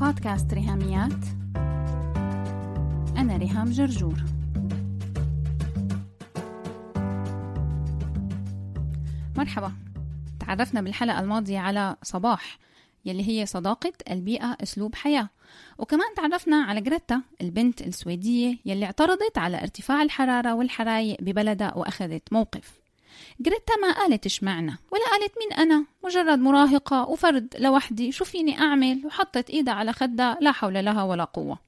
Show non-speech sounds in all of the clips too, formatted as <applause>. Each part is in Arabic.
بودكاست ريهاميات. أنا ريهام جرجور. مرحبا. تعرفنا بالحلقة الماضية على صباح يلي هي صداقة البيئة أسلوب حياة. وكمان تعرفنا على جريتا البنت السويدية يلي اعترضت على ارتفاع الحرارة والحرايق ببلدها وأخذت موقف. جريتا ما قالت اشمعنا ولا قالت مين أنا؟ مجرد مراهقة وفرد لوحدي شو فيني أعمل وحطت إيدها على خدها لا حول لها ولا قوة.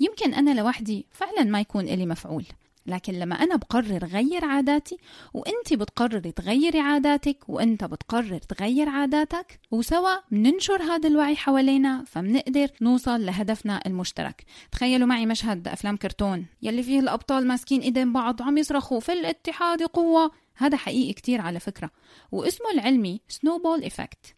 يمكن أنا لوحدي فعلا ما يكون إلي مفعول لكن لما أنا بقرر غير عاداتي وأنت بتقرري تغيري عاداتك وأنت بتقرر تغير عاداتك وسوا بننشر هذا الوعي حوالينا فبنقدر نوصل لهدفنا المشترك. تخيلوا معي مشهد أفلام كرتون يلي فيه الأبطال ماسكين إيدين بعض وعم يصرخوا في الاتحاد قوة! هذا حقيقي كتير على فكرة. واسمه العلمي سنوبول إفكت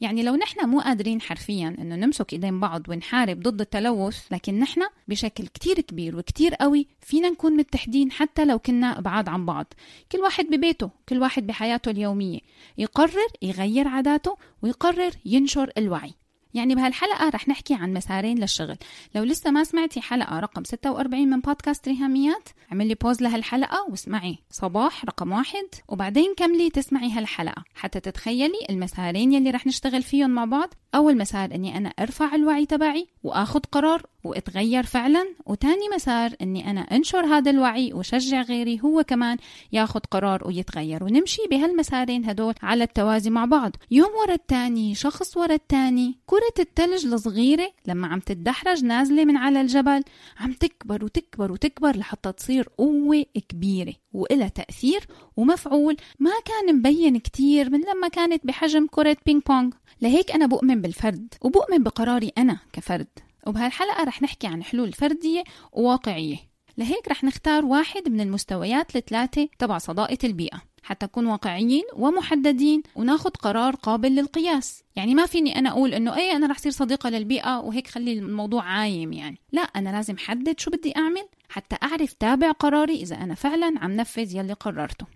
يعني لو نحن مو قادرين حرفيا إنه نمسك إيدين بعض ونحارب ضد التلوث لكن نحن بشكل كتير كبير وكتير قوي فينا نكون متحدين حتى لو كنا بعاد عن بعض. كل واحد ببيته كل واحد بحياته اليومية. يقرر يغير عاداته ويقرر ينشر الوعي. يعني بهالحلقة رح نحكي عن مسارين للشغل. لو لسه ما سمعتي حلقة رقم 46 من بودكاست ريهاميات اعملي بوز لهالحلقة واسمعي صباح رقم واحد وبعدين كملي تسمعي هالحلقة حتى تتخيلي المسارين يلي رح نشتغل فيهم مع بعض. أول مسار إني أنا أرفع الوعي تبعي وآخد قرار وأتغير فعلا وتاني مسار إني أنا أنشر هذا الوعي وشجع غيري هو كمان ياخذ قرار ويتغير. ونمشي بهالمسارين هدول على التوازي مع بعض. يوم ورا التاني شخص ورا التاني كرة التلج الصغيرة لما عم تتدحرج نازلة من على الجبل عم تكبر وتكبر وتكبر لحتى تصير قوة كبيرة وإلها تأثير ومفعول. ما كان مبين كتير من لما كانت بحجم كرة بينج بونج. لهيك أنا بؤمن بالفرد وبؤمن بقراري أنا كفرد. وبهالحلقة رح نحكي عن حلول فردية وواقعية. لهيك رح نختار واحد من المستويات الثلاثة تبع صداقة البيئة. حتى نكون واقعيين ومحددين وناخد قرار قابل للقياس. يعني ما فيني أنا أقول إنه أي أنا رح صير صديقة للبيئة وهيك خلي الموضوع عايم يعني. لا أنا لازم حدد شو بدي أعمل حتى أعرف تابع قراري إذا أنا فعلا عم نفذ يلي قررته.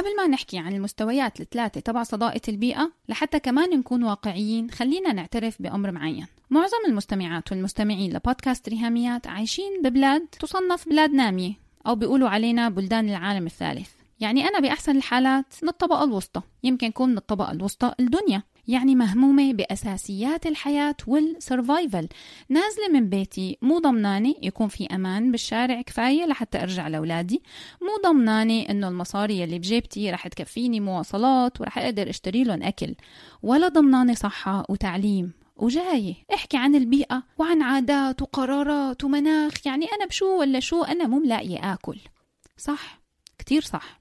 قبل ما نحكي عن المستويات الثلاثة تبع صداقة البيئة لحتى كمان نكون واقعيين خلينا نعترف بأمر معين. معظم المستمعات والمستمعين لبودكاست ريهاميات عايشين ببلاد تصنف بلاد نامية أو بيقولوا علينا بلدان العالم الثالث. يعني أنا بأحسن الحالات من الطبقة الوسطى. يمكن أكون من الطبقة الوسطى الدنيا. يعني مهمومة بأساسيات الحياة والسرفايفل نازلة من بيتي مو ضمناني يكون في أمان بالشارع كفاية لحتى أرجع لأولادي. مو ضمناني إنه المصاري اللي بجيبتي رح تكفيني مواصلات ورح أقدر أشتري لهم أكل. ولا ضمناني صحة وتعليم وجاية احكي عن البيئة وعن عادات وقرارات ومناخ. يعني أنا بشو ولا شو؟ أنا مو ملاقية آكل. صح. كتير صح.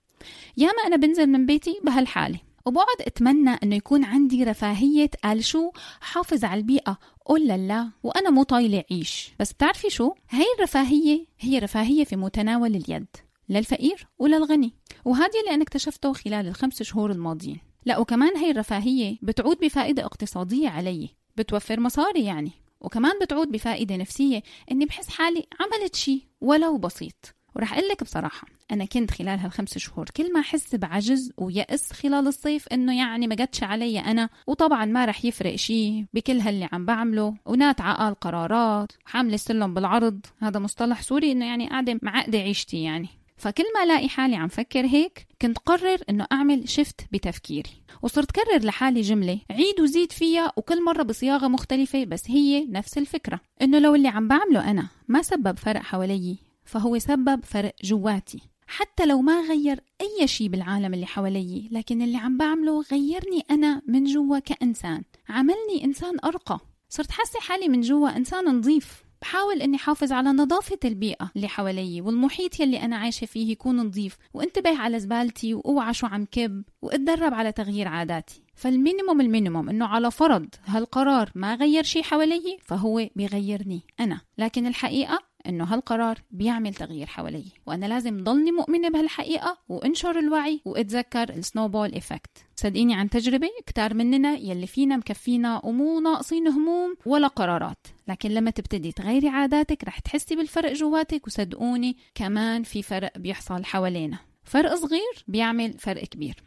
ياما أنا بنزل من بيتي بهالحالة. وبقعد أتمنى أنه يكون عندي رفاهية قال شو حافظ على البيئة. قول لا وأنا مو طايلة عيش. بس بتعرفي شو؟ هاي الرفاهية هي رفاهية في متناول اليد للفقير وللغني. وهذا اللي أنا اكتشفته خلال الخمس شهور الماضيين. لا وكمان هاي الرفاهية بتعود بفائدة اقتصادية علي بتوفر مصاري يعني. وكمان بتعود بفائدة نفسية إني بحس حالي عملت شي ولو بسيط. ورح أقول لك بصراحة أنا كنت خلال هالخمس شهور كل ما أحس بعجز ويأس خلال الصيف إنه يعني ما قدش علي أنا وطبعا ما رح يفرق شيء بكل هاللي عم بعمله ونات عقال قرارات وحاملة السلم بالعرض هذا مصطلح سوري إنه يعني قاعدة معقدة عيشتي يعني. فكل ما ألاقي حالي عم فكر هيك كنت قرر إنه أعمل شفت بتفكيري وصرت كرر لحالي جملة عيد وزيد فيها وكل مرة بصياغة مختلفة بس هي نفس الفكرة إنه لو اللي عم بعمله أنا ما سبب فرق حوالي فهو سبب فرق جواتي. حتى لو ما غير أي شيء بالعالم اللي حوالي لكن اللي عم بعمله غيرني أنا من جوا كإنسان. عملني إنسان أرقى. صرت حاسة حالي من جوا إنسان نظيف. بحاول إني حافظ على نظافة البيئة اللي حوالي والمحيط يلي أنا عايشة فيه يكون نظيف وانتبه على زبالتي وأوعى شو عم كب وأتدرب على تغيير عاداتي. فال minimum ال minimum إنه على فرض هالقرار ما غير شيء حوالي فهو بيغيرني أنا. لكن الحقيقة إنه هالقرار بيعمل تغيير حوالي. وأنا لازم ضلني مؤمنة بهالحقيقة وانشر الوعي واتذكر السنوبول إفكت صدقيني عن تجربة كتار مننا يلي فينا مكفينا ومو ناقصين هموم ولا قرارات. لكن لما تبتدي تغيري عاداتك رح تحسي بالفرق جواتك وصدقوني كمان في فرق بيحصل حوالينا. فرق صغير بيعمل فرق كبير.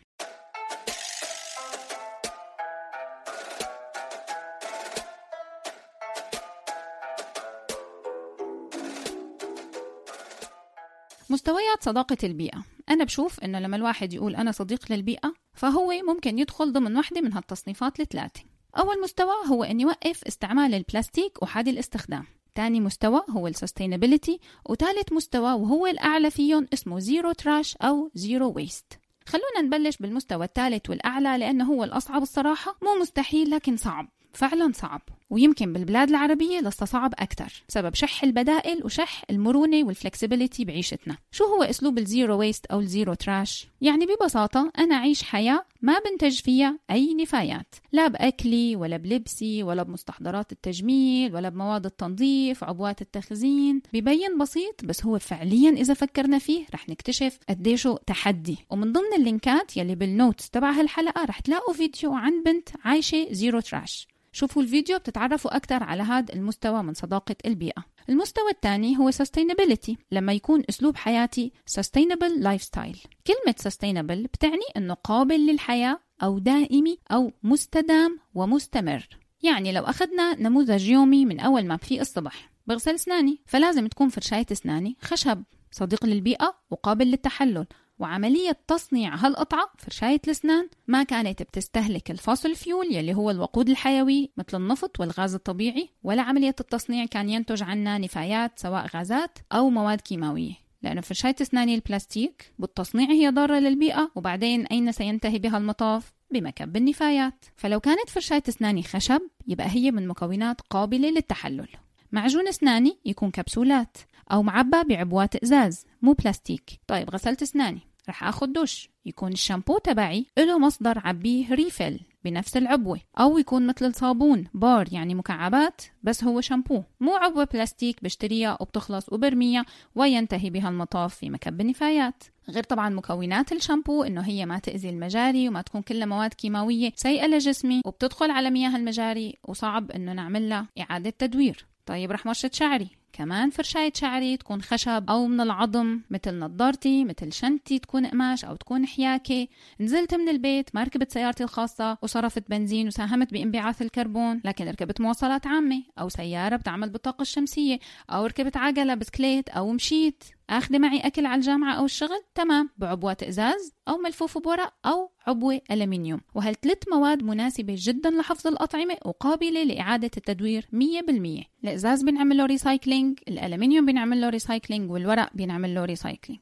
مستويات صداقة البيئة. أنا بشوف إنه لما الواحد يقول أنا صديق للبيئة فهو ممكن يدخل ضمن واحدة من هالتصنيفات الثلاثة. أول مستوى هو أن يوقف استعمال البلاستيك أحادي الاستخدام. تاني مستوى هو ال sustainability وثالث مستوى وهو الأعلى فيهم اسمه zero trash أو zero waste خلونا نبلش بالمستوى الثالث والأعلى لأنه هو الأصعب الصراحة. مو مستحيل لكن صعب. فعلا صعب. ويمكن بالبلاد العربية لسه صعب أكثر بسبب شح البدائل وشح المرونة وال flexibility بعيشتنا. شو هو أسلوب ال zero waste أو ال zero trash؟ يعني ببساطة أنا أعيش حياة ما بنتج فيها أي نفايات. لا بأكلي ولا بلبسي ولا بمستحضرات التجميل ولا بمواد التنظيف عبوات التخزين. ببين بسيط بس هو فعليا إذا فكرنا فيه رح نكتشف قديشه تحدي. ومن ضمن ال linkات يلي بال notes تبع هالحلقة رح تلاقوا فيديو عن بنت عايشة zero trash شوفوا الفيديو بتتعرفوا أكثر على هذا المستوى من صداقة البيئة. المستوى الثاني هو sustainability لما يكون أسلوب حياتي sustainable lifestyle. كلمة sustainable بتعني أنه قابل للحياة أو دائمي أو مستدام ومستمر. يعني لو أخذنا نموذج يومي من أول ما بفيق الصبح بغسل أسناني فلازم تكون فرشاية أسناني خشب صديق للبيئة وقابل للتحلل. وعملية تصنيع هالقطعة فرشاية الأسنان ما كانت بتستهلك الفاصل فيول يلي هو الوقود الحيوي مثل النفط والغاز الطبيعي ولا عملية التصنيع كان ينتج عنا نفايات سواء غازات أو مواد كيماوية. لأنه فرشاية أسناني البلاستيك بالتصنيع هي ضارة للبيئة وبعدين أين سينتهي بها المطاف؟ بمكب النفايات. فلو كانت فرشاية أسناني خشب يبقى هي من مكونات قابلة للتحلل. معجون أسناني يكون كبسولات أو معبى بعبوات إزاز مو بلاستيك. طيب غسلت أسناني رح آخد دش. يكون الشامبو تبعي له مصدر عبيه refill بنفس العبوة. أو يكون مثل الصابون بار يعني مكعبات بس هو شامبو. مو عبوة بلاستيك بشتريها وبتخلص وبرميها وينتهي بها المطاف في مكب النفايات. غير طبعا مكونات الشامبو إنه هي ما تأذي المجاري وما تكون كلها مواد كيماوية سيئة لجسمي وبتدخل على مياه المجاري وصعب إنه نعمل لها إعادة تدوير. طيب رح مشط شعري. كمان فرشاية شعري تكون خشب أو من العظم مثل نظارتي مثل شنتي تكون قماش أو تكون حياكة. نزلت من البيت ما ركبت سيارتي الخاصة وصرفت بنزين وساهمت بانبعاث الكربون لكن ركبت مواصلات عامة أو سيارة بتعمل بالطاقة الشمسية أو ركبت عجلة بسكليت أو مشيت. آخذي معي أكل على الجامعة أو الشغل؟ تمام. بعبوات ازاز أو ملفوف بورق أو عبوة الومنيوم وهالثلاث مواد مناسبة جدا لحفظ الأطعمة وقابلة لإعادة التدوير 100% الإزاز بنعمل له recycling الالومنيوم بنعمل له recycling والورق بنعمل له recycling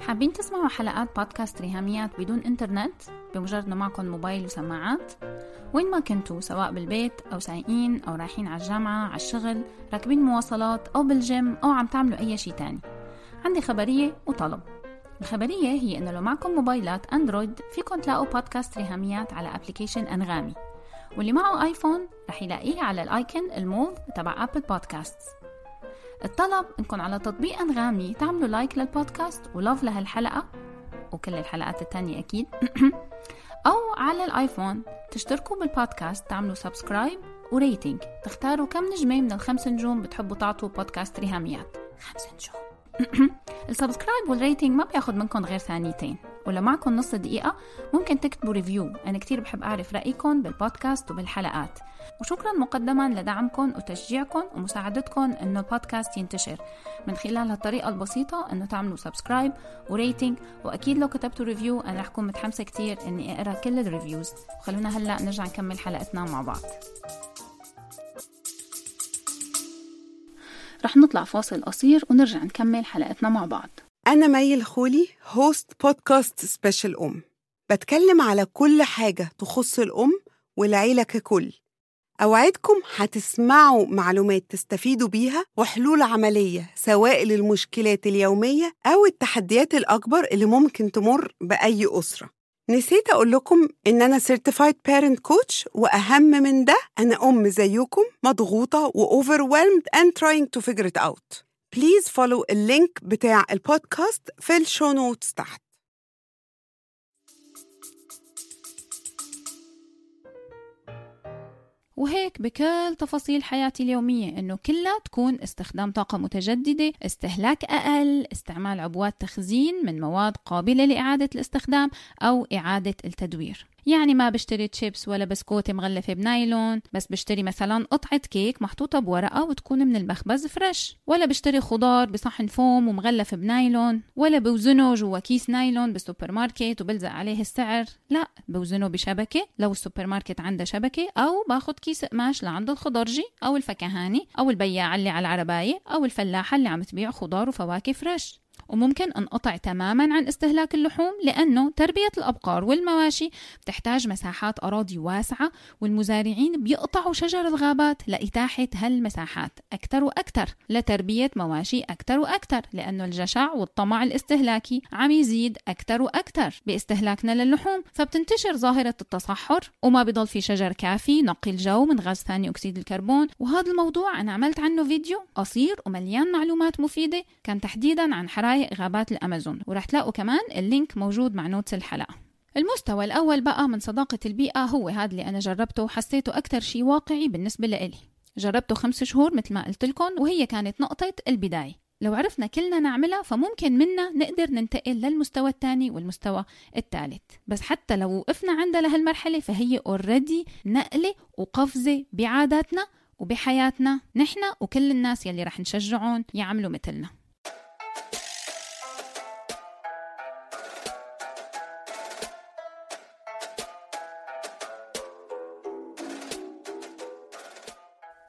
حابين تسمعوا حلقات بودكاست ريهاميات بدون إنترنت؟ بمجرد انه معكم موبايل وسماعات؟ وين ما كنتوا سواء بالبيت أو سايقين أو رايحين على الجامعة على الشغل راكبين مواصلات أو بالجيم أو عم تعملوا أي شيء تاني. عندي خبرية وطلب. الخبرية هي إنه لو معكم موبايلات أندرويد فيكم تلاقوا بودكاست ريهاميات على application أنغامي. واللي معه آيفون رح يلاقيه على ال icon الموف تبع Apple Podcast الطلب إنكم على تطبيق أنغامي تعملوا like لل podcast و love لهالحلقة وكل الحلقات التانية أكيد <clears throat> أو على الآيفون تشتركوا بالبودكاست تعملوا subscribe و rating تختاروا كم نجمة من الخمس نجوم بتحبوا تعطوا بودكاست ريهاميات خمس نجوم. <clears throat> ال subscribe وال rating ما بياخد منكم غير ثانيتين ولو معكم نص دقيقة ممكن تكتبوا review أنا كتير بحب أعرف رأيكم بالبودكاست وبالحلقات. وشكرا مقدما لدعمكم وتشجيعكم ومساعدتكم أنه البودكاست ينتشر. من خلال هالطريقة البسيطة أنه تعملوا subscribe و rating وأكيد لو كتبتوا review أنا رح أكون متحمسة كتير أني أقرأ كل ال reviews وخلونا هلأ نرجع نكمل حلقتنا مع بعض. رح نطلع فاصل قصير ونرجع نكمل حلقتنا مع بعض. أنا مي الخولي host podcast Special أم. بتكلم على كل حاجة تخص الأم والعيلة ككل. أوعدكم هتسمعوا معلومات تستفيدوا بيها وحلول عملية سواء للمشكلات اليومية أو التحديات الأكبر اللي ممكن تمر بأي أسرة. نسيت أقول لكم إن أنا Certified Parent Coach وأهم من ده أنا أم زيكم مضغوطة و overwhelmed and trying to figure it out. please follow ال link بتاع البودكاست في ال show notes تحت. وهيك بكل تفاصيل حياتي اليومية إنه كلها تكون استخدام طاقة متجددة استهلاك أقل استعمال عبوات تخزين من مواد قابلة لإعادة الاستخدام أو إعادة التدوير. يعني ما بشتري تشيبس ولا بسكوتة مغلفة بنايلون بس بشتري مثلا قطعة كيك محطوطة بورقة وتكون من المخبز fresh ولا بشتري خضار بصحن فوم ومغلف بنايلون ولا بوزنه جوا كيس نايلون بالسوبر ماركت وبلزق عليه السعر. لا بوزنه بشبكة لو السوبرماركت عنده شبكة أو باخد كيس قماش لعند الخضرجي أو الفكهاني أو البياع اللي على العرباية أو الفلاحة اللي عم تبيع خضار وفواكه فريش وممكن انقطع تماما عن استهلاك اللحوم لأنه تربية الأبقار والمواشي بتحتاج مساحات أراضي واسعة والمزارعين بيقطعوا شجر الغابات لإتاحة هالمساحات أكثر وأكثر لتربية مواشي أكثر وأكثر لأنه الجشع والطمع الاستهلاكي عم يزيد أكثر وأكثر باستهلاكنا للحوم. فبتنتشر ظاهرة التصحر وما بضل في شجر كافي نقي الجو من غاز ثاني أكسيد الكربون. وهذا الموضوع أنا عملت عنه فيديو قصير ومليان معلومات مفيدة كان تحديدا عن حرائق حقائق غابات الأمازون ورح تلاقوا كمان ال link موجود مع notes الحلقة. المستوى الأول بقى من صداقة البيئة هو هذا اللي أنا جربته وحسيته أكثر شيء واقعي بالنسبة لإلي. جربته خمس شهور مثل ما قلت لكم وهي كانت نقطة البداية. لو عرفنا كلنا نعملها فممكن منا نقدر ننتقل للمستوى الثاني والمستوى الثالث. بس حتى لو وقفنا عندها لهالمرحلة فهي already نقلة وقفزة بعاداتنا وبحياتنا نحن وكل الناس يلي رح نشجعهم يعملوا مثلنا.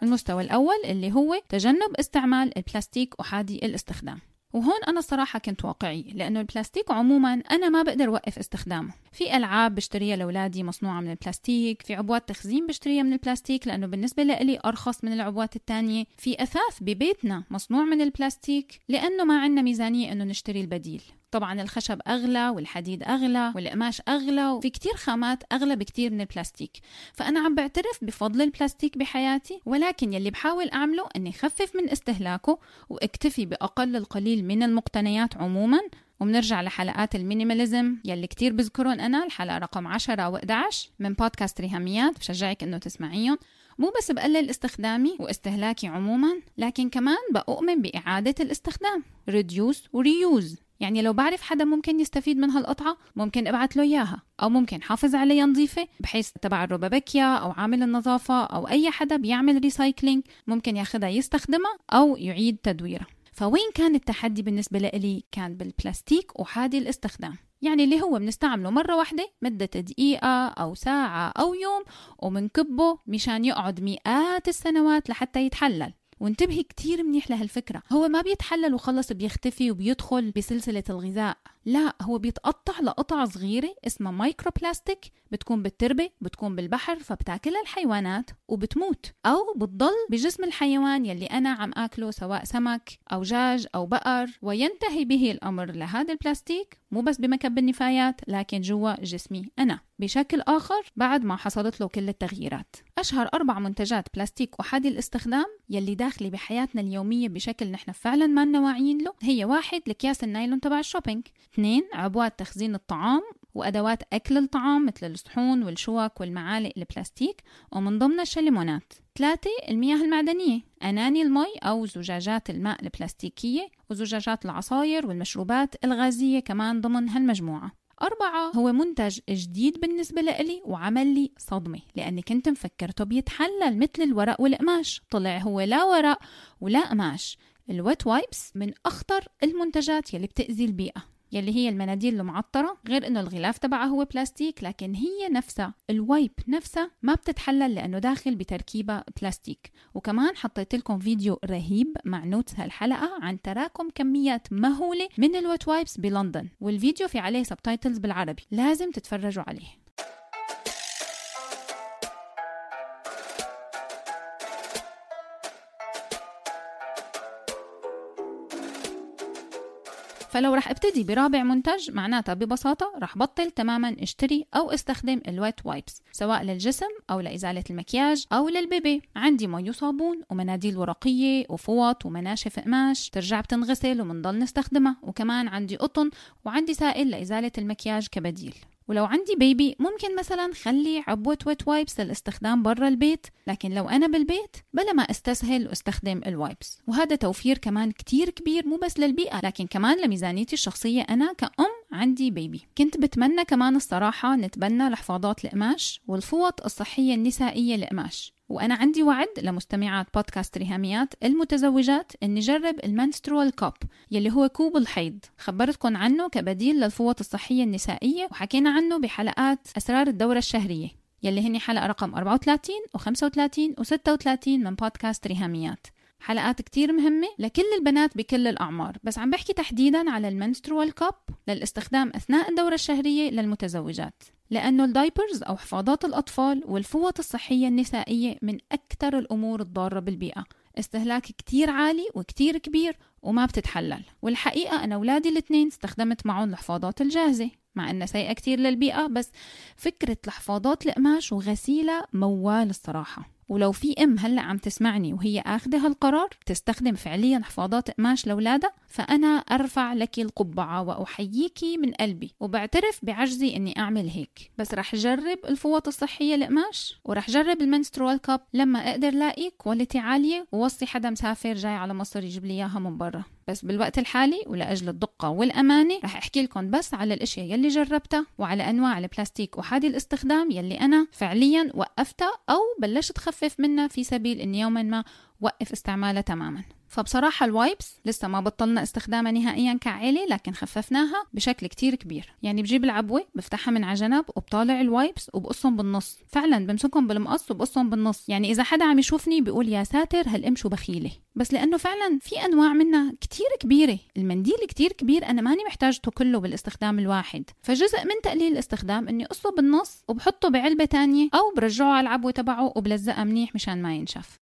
المستوى الأول اللي هو تجنب استعمال البلاستيك أحادي الاستخدام. وهون أنا الصراحة كنت واقعي لأنه البلاستيك عموما أنا ما بقدر وقف استخدامه. في ألعاب بشتريها لأولادي مصنوعة من البلاستيك في عبوات تخزين بشتريها من البلاستيك لأنه بالنسبة لي أرخص من العبوات التانية. في أثاث ببيتنا مصنوع من البلاستيك لأنه ما عندنا ميزانية أنه نشتري البديل. طبعا الخشب أغلى والحديد أغلى والقماش أغلى وفي كتير خامات أغلى بكتير من البلاستيك. فأنا عم بعترف بفضل البلاستيك بحياتي ولكن يلي بحاول أعمله أني خفف من استهلاكه واكتفي بأقل القليل من المقتنيات عموما. وبنرجع لحلقات ال minimalism يلي كتير بذكرهم أنا الحلقة رقم 10 و11 من بودكاست ريهاميات. بشجعك إنه تسمعيهم. مو بس بقلل استخدامي واستهلاكي عموما لكن كمان بأؤمن بإعادة الاستخدام. reduce و reuse يعني لو بعرف حدا ممكن يستفيد من هالقطعة ممكن أبعت له إياها. أو ممكن حافظ عليها نظيفة بحيث تبع الروبابكيا أو عامل النظافة أو أي حدا بيعمل recycling ممكن ياخدها يستخدمها أو يعيد تدويرها. فوين كان التحدي بالنسبة لإلي؟ كان بالبلاستيك أحادي الاستخدام. يعني اللي هو بنستعمله مرة واحدة مدة دقيقة أو ساعة أو يوم ومنكبه مشان يقعد مئات السنوات لحتى يتحلل. وانتبهي كتير منيح لهالفكرة. هو ما بيتحلل وخلص بيختفي وبيدخل بسلسلة الغذاء. لا هو بيتقطع لقطع صغيرة اسمها مايكرو بلاستيك بتكون بالتربة بتكون بالبحر فبتاكلها الحيوانات وبتموت. أو بتضل بجسم الحيوان يلي أنا عم أكله سواء سمك أو دجاج أو بقر. وينتهي به الأمر لهذا البلاستيك مو بس بمكب النفايات لكن جوا جسمي أنا. بشكل آخر بعد ما حصلت له كل التغييرات. أشهر أربع منتجات بلاستيك أحادي الاستخدام يلي داخلة بحياتنا اليومية بشكل نحن فعلا ما واعيين له هي واحد الأكياس النايلون تبع ال shopping اثنين عبوات تخزين الطعام وأدوات أكل الطعام مثل الصحون والشوك والمعالق البلاستيك ومن ضمنها الشليمونات ثلاثة المياه المعدنية أناني المي أو زجاجات الماء البلاستيكية وزجاجات العصاير والمشروبات الغازية كمان ضمن هالمجموعة. أربعة هو منتج جديد بالنسبة لإلي وعمل لي صدمة لأني كنت مفكرته بيتحلل مثل الورق والقماش. طلع هو لا ورق ولا قماش. ال wet wipes من أخطر المنتجات يلي بتأذي البيئة. يلي هي المناديل المعطرة غير إنه الغلاف تبعها هو بلاستيك لكن هي نفسها ال wipe نفسها ما بتتحلل لأنه داخل بتركيبة بلاستيك. وكمان حطيت لكم فيديو رهيب مع notes هالحلقة عن تراكم كميات مهولة من ال wet wipes بلندن والفيديو في عليه subtitles بالعربي لازم تتفرجوا عليه. فلو رح ابتدي برابع منتج معناتها ببساطة رح بطل تماما اشتري أو استخدم ال wet wipes سواء للجسم أو لإزالة المكياج أو لل baby. عندي مي وصابون ومناديل ورقية وفوط ومناشف قماش ترجع بتنغسل ومنضل نستخدمها. وكمان عندي قطن وعندي سائل لإزالة المكياج كبديل. ولو عندي baby ممكن مثلا خلي عبوة wet wipes للاستخدام برا البيت لكن لو أنا بالبيت بلا ما أستسهل واستخدم ال wipes وهذا توفير كمان كتير كبير مو بس للبيئة لكن كمان لميزانيتي الشخصية. أنا كأم عندي baby كنت بتمنى كمان الصراحة نتبنى لحفاضات القماش والفوط الصحية النسائية القماش وأنا عندي وعد لمستمعات بودكاست ريهاميات المتزوجات أن نجرب ال menstrual cup يلي هو كوب الحيض. خبرتكم عنه كبديل للفوط الصحية النسائية وحكينا عنه بحلقات أسرار الدورة الشهرية يلي هني حلقة رقم 34 و35 و36 من بودكاست ريهاميات. حلقات كتير مهمة لكل البنات بكل الأعمار بس عم بحكي تحديدا على ال menstrual cup للاستخدام أثناء الدورة الشهرية للمتزوجات لأنه ال diapers أو حفاضات الأطفال والفوط الصحية النسائية من أكثر الأمور الضارة بالبيئة. استهلاك كتير عالي وكتير كبير وما بتتحلل. والحقيقة أنا أولادي الاثنين استخدمت معهم الحفاضات الجاهزة مع أنها سيئة كتير للبيئة بس فكرة الحفاضات القماش وغسيلها موال الصراحة. ولو في أم هلأ عم تسمعني وهي آخذة هالقرار تستخدم فعليا حفاضات قماش لأولادها فأنا أرفع لك القبعة واحييك من قلبي وبعترف بعجزي إني أعمل هيك. بس رح جرب الفوط الصحية القماش ورح جرب ال menstrual cup لما أقدر لاقي quality عالية ووصي حدا مسافر جاي على مصر يجيب لي إياها من برا. بس بالوقت الحالي ولأجل الدقة والأمانة رح أحكي لكم بس على الأشياء يلي جربتها وعلى أنواع البلاستيك أحادي الاستخدام يلي أنا فعليا وقفتها أو بلشت خفف منها في سبيل أني يوما ما وقف استعمالها تماما. فبصراحة ال wipes لسه ما بطلنا استخدامها نهائيا كعائلة لكن خففناها بشكل كتير كبير. يعني بجيب العبوة بفتحها من على جنب وبطالع ال wipes وبقصهم بالنص. فعلا بمسكهم بالمقص وبقصهم بالنص. يعني إذا حدا عم يشوفني بيقول يا ساتر هالأم شو بخيلة؟ بس لأنه فعلا في أنواع منها كتير كبيرة. المنديل كتير كبير أنا ماني محتاجته كله بالاستخدام الواحد. فجزء من تقليل الاستخدام إني قصه بالنص وبحطه بعلبة تانية أو برجعه على العبوة تبعه وبلزقها منيح مشان ما ينشف.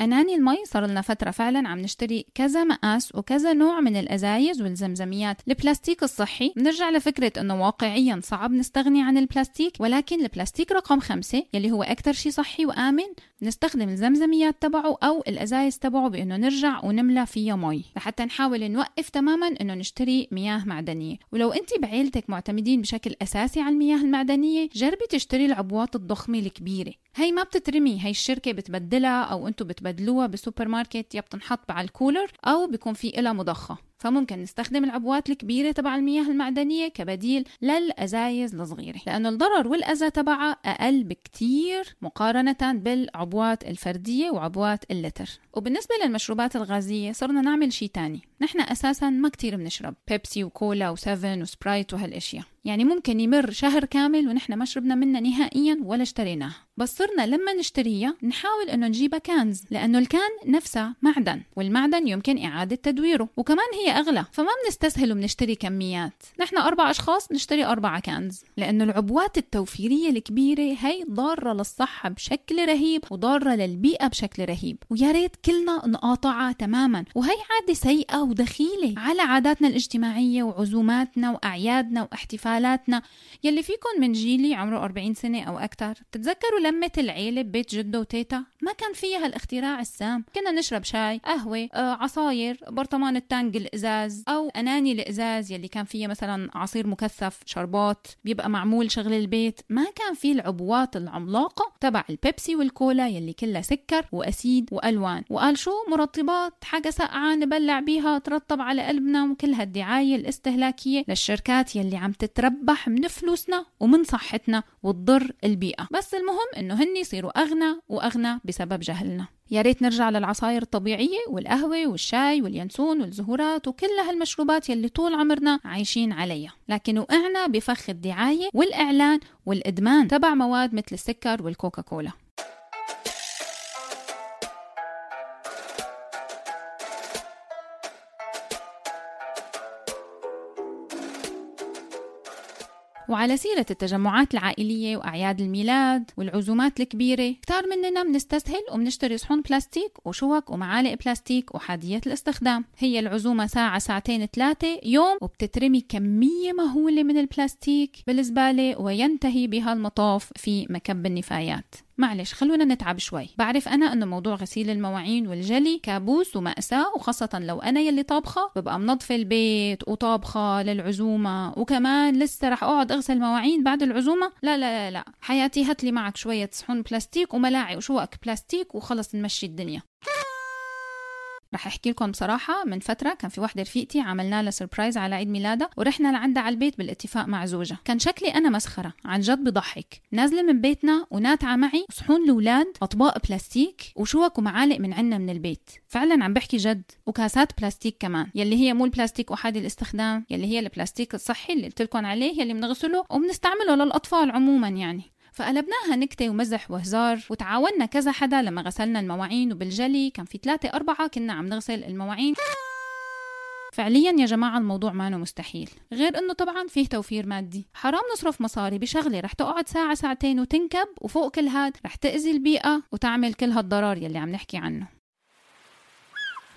أناني المي صار لنا فترة فعلا عم نشتري كذا مقاس وكذا نوع من الأزايز والزمزميات. البلاستيك الصحي بنرجع لفكرة أنه واقعيا صعب نستغني عن البلاستيك ولكن البلاستيك رقم خمسة يلي هو أكثر شيء صحي وآمن نستخدم الزمزميات تبعه أو الأزايز تبعه بأنه نرجع ونملى فيها مي. لحتى نحاول نوقف تماما أنه نشتري مياه معدنية. ولو أنت بعيلتك معتمدين بشكل أساسي على المياه المعدنية جربي تشتري العبوات الضخمة الكبيرة. هي ما بتترمي هي الشركة بتبدلها أو أنتم بتبدلوها بالسوبر ماركت يا بتنحط على الكولر أو بيكون في إلها مضخة. فممكن نستخدم العبوات الكبيرة تبع المياه المعدنية كبديل للأزايز الصغيرة لأنه الضرر والأذى تبعها أقل بكتير مقارنة بالعبوات الفردية وعبوات اللتر. وبالنسبة للمشروبات الغازية صرنا نعمل شي تاني. نحن أساسا ما كتير بنشرب. بيبسي وكولا وسفن وسبرايت وهالأشياء. يعني ممكن يمر شهر كامل ونحن ما شربنا منها نهائيا ولا اشتريناها. بس صرنا لما نشتريها نحاول إنه نجيبها cans لأنه ال can نفسها معدن والمعدن يمكن إعادة تدويره. وكمان هي أغلى فما بنستسهل وبنشتري كميات. نحن أربع أشخاص نشتري اربعة cans لأنه العبوات التوفيرية الكبيرة هي ضارة للصحة بشكل رهيب وضارة للبيئة بشكل رهيب. ويا ريت كلنا نقاطعها تماما. وهي عادة سيئة ودخيلة على عاداتنا الاجتماعية وعزوماتنا وأعيادنا واحتفالاتنا. يلي فيكم من جيلي عمره 40 سنة أو أكثر تتذكروا لمة العيلة ببيت جدو وتيتا؟ ما كان فيها هالاختراع السام. كنا نشرب شاي قهوة آه، عصاير برطمان التانج الإزاز أو أناني الإزاز يلي كان فيها مثلا عصير مكثف شربات بيبقى معمول شغل البيت. ما كان في العبوات العملاقة تبع البيبسي والكولا يلي كلها سكر و acid وألوان. وقال شو؟ مرطبات حاجة ساقعة نبلع بيها ترطب على قلبنا وكل هالدعاية الاستهلاكية للشركات يلي عم تتربح من فلوسنا ومن صحتنا وتضر البيئة. بس المهم إنه هن يصيروا أغنى وأغنى بسبب جهلنا. يا ريت نرجع للعصاير الطبيعية والقهوة والشاي واليانسون والزهورات وكل هالمشروبات يلي طول عمرنا عايشين عليها. لكن وقعنا بفخ الدعاية والإعلان والإدمان تبع مواد مثل السكر والكوكاكولا. وعلى سيرة التجمعات العائلية وأعياد الميلاد والعزومات الكبيرة كتار مننا بنستسهل وبنشتري صحون بلاستيك وشوك ومعالق بلاستيك أحادية الاستخدام. هي العزومة ساعة ساعتين ثلاثة يوم وبتترمي كمية مهولة من البلاستيك بالزبالة وينتهي بها المطاف في مكب النفايات. معلش خلونا نتعب شوي. بعرف أنا أنه موضوع غسيل المواعين والجلي كابوس ومأساة وخاصة لو أنا يلي طابخة ببقى منظفة البيت وطابخة للعزومة وكمان لسه رح أقعد أغسل مواعين بعد العزومة. لا لا لا, لا. حياتي هات لي معك شوية صحون بلاستيك وملاعق وشوك بلاستيك وخلص نمشي الدنيا. رح أحكي لكم بصراحة من فترة كان في وحدة رفيقتي عملنا لها سربرايز على عيد ميلادها ورحنا لعندها على البيت بالاتفاق مع زوجها. كان شكلي أنا مسخرة عن جد بضحك. نازلة من بيتنا وناتعة معي صحون الأولاد أطباق بلاستيك وشوك ومعالق من عنا من البيت. فعلا عم بحكي جد وكاسات بلاستيك كمان. يلي هي مو البلاستيك احادي الاستخدام يلي هي البلاستيك الصحي اللي قلت لكم عليه يلي بنغسله وبنستعمله للأطفال عموما يعني. فقلبناها نكتة ومزح وهزار وتعاوننا كذا حدا لما غسلنا المواعين وبالجلي كان في ثلاثة أربعة كنا عم نغسل المواعين. فعليا يا جماعة الموضوع ما مستحيل. غير إنه طبعا فيه توفير مادي. حرام نصرف مصاري بشغلة رح تقعد ساعة ساعتين وتنكب وفوق كل هاد رح تأذي البيئة وتعمل كل هالضرر يلي عم نحكي عنه.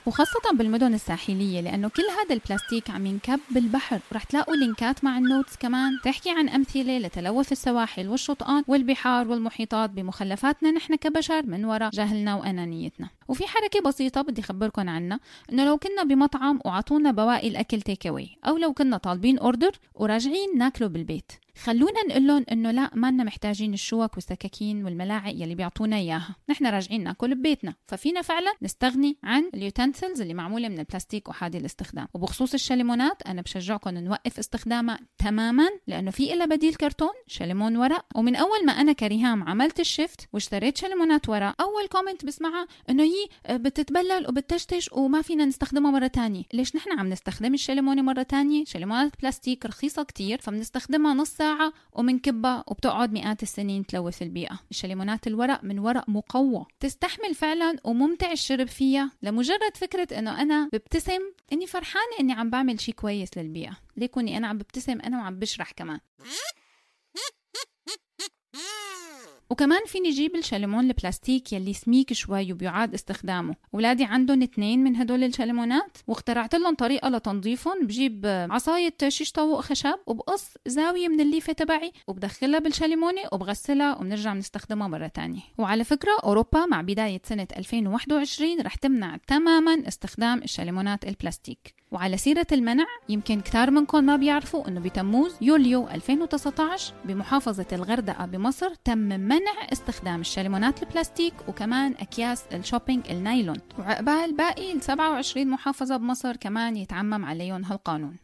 وخاصة بالمدن الساحلية لأنه كل هذا البلاستيك عم ينكب بالبحر. ورح تلاقوا لينكات مع ال notes كمان. تحكي عن أمثلة لتلوث السواحل والشطآن والبحار والمحيطات بمخلفاتنا نحن كبشر من وراء جهلنا وأنانيتنا. وفي حركة بسيطة بدي أخبركم عنها إنه لو كنا بمطعم وعطونا بواقي الأكل take away أو لو كنا طالبين order وراجعين ناكله بالبيت. خلونا نقول لهم إنه لا ما لنا محتاجين الشوك والسكاكين والملاعق يلي بيعطونا إياها. نحن راجعين ناكل ببيتنا. ففينا فعلا نستغني عن ال utensils اللي معمولة من البلاستيك أحادي الاستخدام. وبخصوص الشليمونات أنا بشجعكم نوقف استخدامها تماما لأنه في إلها بديل كرتون شليمون ورق. ومن أول ما أنا كريهام عملت ال shift واشتريت شليمونات ورق أول comment بسمعها إنه هي بتتبلل وبتشتش وما فينا نستخدمها مرة تانية. ليش نحن عم نستخدم الشليمونه مرة تانية؟ شليمونات بلاستيك رخيصة كتير فبنستخدمها نص ساعة ومنكبها وبتقعد مئات السنين تلوث البيئة. الشليمونات الورق من ورق مقوى. تستحمل فعلا وممتع الشرب فيها لمجرد فكرة إنه أنا ببتسم إني فرحانة إني عم بعمل شي كويس للبيئة. ليكوني أنا عم ببتسم أنا وعم بشرح كمان. وكمان فيني جيب الشلمون البلاستيك يلي سميك شوي وبيعاد استخدامه. ولادي عندهم اثنين من هدول الشلمونات واخترعت لهم طريقة لتنظيفهم. بجيب عصاية شيش طاووق خشب وبقص زاوية من الليفة تبعي وبدخلها بالشلمونة وبغسلها وبنرجع بنستخدمها مرة تانية. وعلى فكرة أوروبا مع بداية سنة 2021 رح تمنع تماما استخدام الشلمونات البلاستيك. وعلى سيرة المنع يمكن كتار منكم ما بيعرفوا إنه بتموز يوليو 2019 بمحافظة الغردقة بمصر تم منع استخدام الشلمونات البلاستيك وكمان أكياس ال shopping النايلون. وعقبال باقي ال 27 محافظة بمصر كمان يتعمم عليهم هالقانون.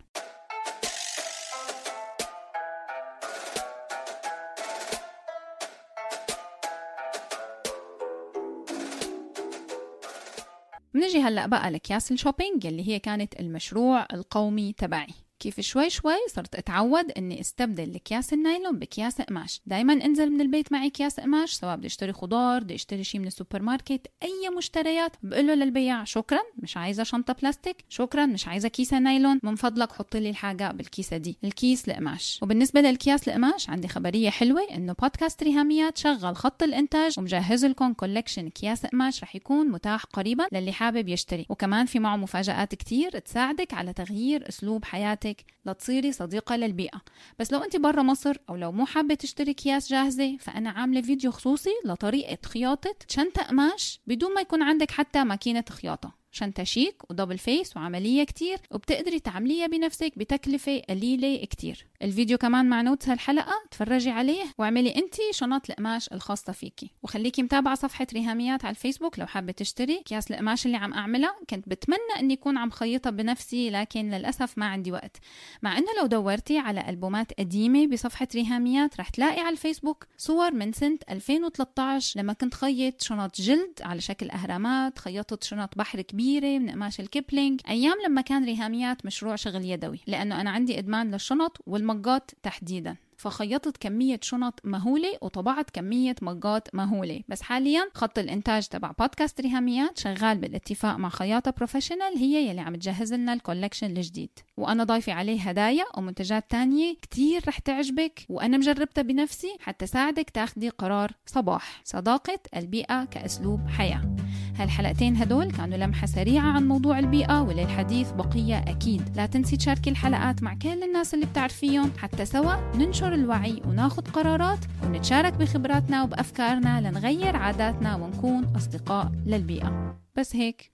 بنجي هلأ بقى لكياس ال shopping اللي هي كانت المشروع القومي تبعي. كيف شوي شوي صرت أتعود إني أستبدل الأكياس النايلون بأكياس قماش. دائما أنزل من البيت معي أكياس قماش سواء بدي أشتري خضار بدي أشتري شيء من السوبر ماركت أي مشتريات. بقول له للبياع شكرا مش عايزة شنطة بلاستيك شكرا مش عايزة كيسة نايلون من فضلك حط لي الحاجة بالكيسة دي الكيس القماش. وبالنسبة للكياس القماش عندي خبرية حلوة إنه بودكاست ريهاميات شغل خط الإنتاج ومجهز لكم collection أكياس قماش رح يكون متاح قريبا للي حابب يشتري. وكمان في معه مفاجآت كتير تساعدك على تغيير أسلوب حياتك حياتك لتصيري صديقة للبيئة. بس لو انت برا مصر أو لو مو حابة تشتري اكياس جاهزة فأنا عاملة فيديو خصوصي لطريقة خياطة شنطة قماش بدون ما يكون عندك حتى ماكينة خياطة. شنطة شيك و double face وعملية كتير وبتقدري تعمليها بنفسك بتكلفة قليلة كتير. الفيديو كمان مع notes هالحلقة تفرجي عليه واعملي انت شنط القماش الخاصة فيكي وخليكي متابعة صفحة ريهاميات على الفيسبوك لو حابة تشتري. كياس القماش اللي عم أعملها كنت بتمنى إني اكون عم خيطها بنفسي لكن للأسف ما عندي وقت. مع إنه لو دورتي على ألبومات قديمة بصفحة ريهاميات رح تلاقي على الفيسبوك صور من سنة 2013 لما كنت خيط شنط جلد على شكل أهرامات خيطت شنط بحر كبير كبيرة من قماش الكيبلينج. أيام لما كان ريهاميات مشروع شغل يدوي لأنه أنا عندي إدمان للشنط والمجات تحديدا. فخيطت كمية شنط مهولة وطبعت كمية مجات مهولة. بس حاليا خط الإنتاج تبع بودكاست ريهاميات شغال بالاتفاق مع خياطة professional هي يلي عم تجهز لنا ال collection الجديد. وأنا ضايفة عليه هدايا ومنتجات تانية كتير رح تعجبك وأنا مجربتها بنفسي حتى ساعدك تاخدي قرار صح. صداقة البيئة كأسلوب حياة. هالحلقتين هدول كانوا لمحة سريعة عن موضوع البيئة وللحديث بقية أكيد. لا تنسي تشاركي الحلقات مع كل الناس اللي بتعرفيهم. حتى سوا ننشر الوعي وناخد قرارات ونتشارك بخبراتنا وبأفكارنا لنغير عاداتنا ونكون أصدقاء للبيئة. بس هيك.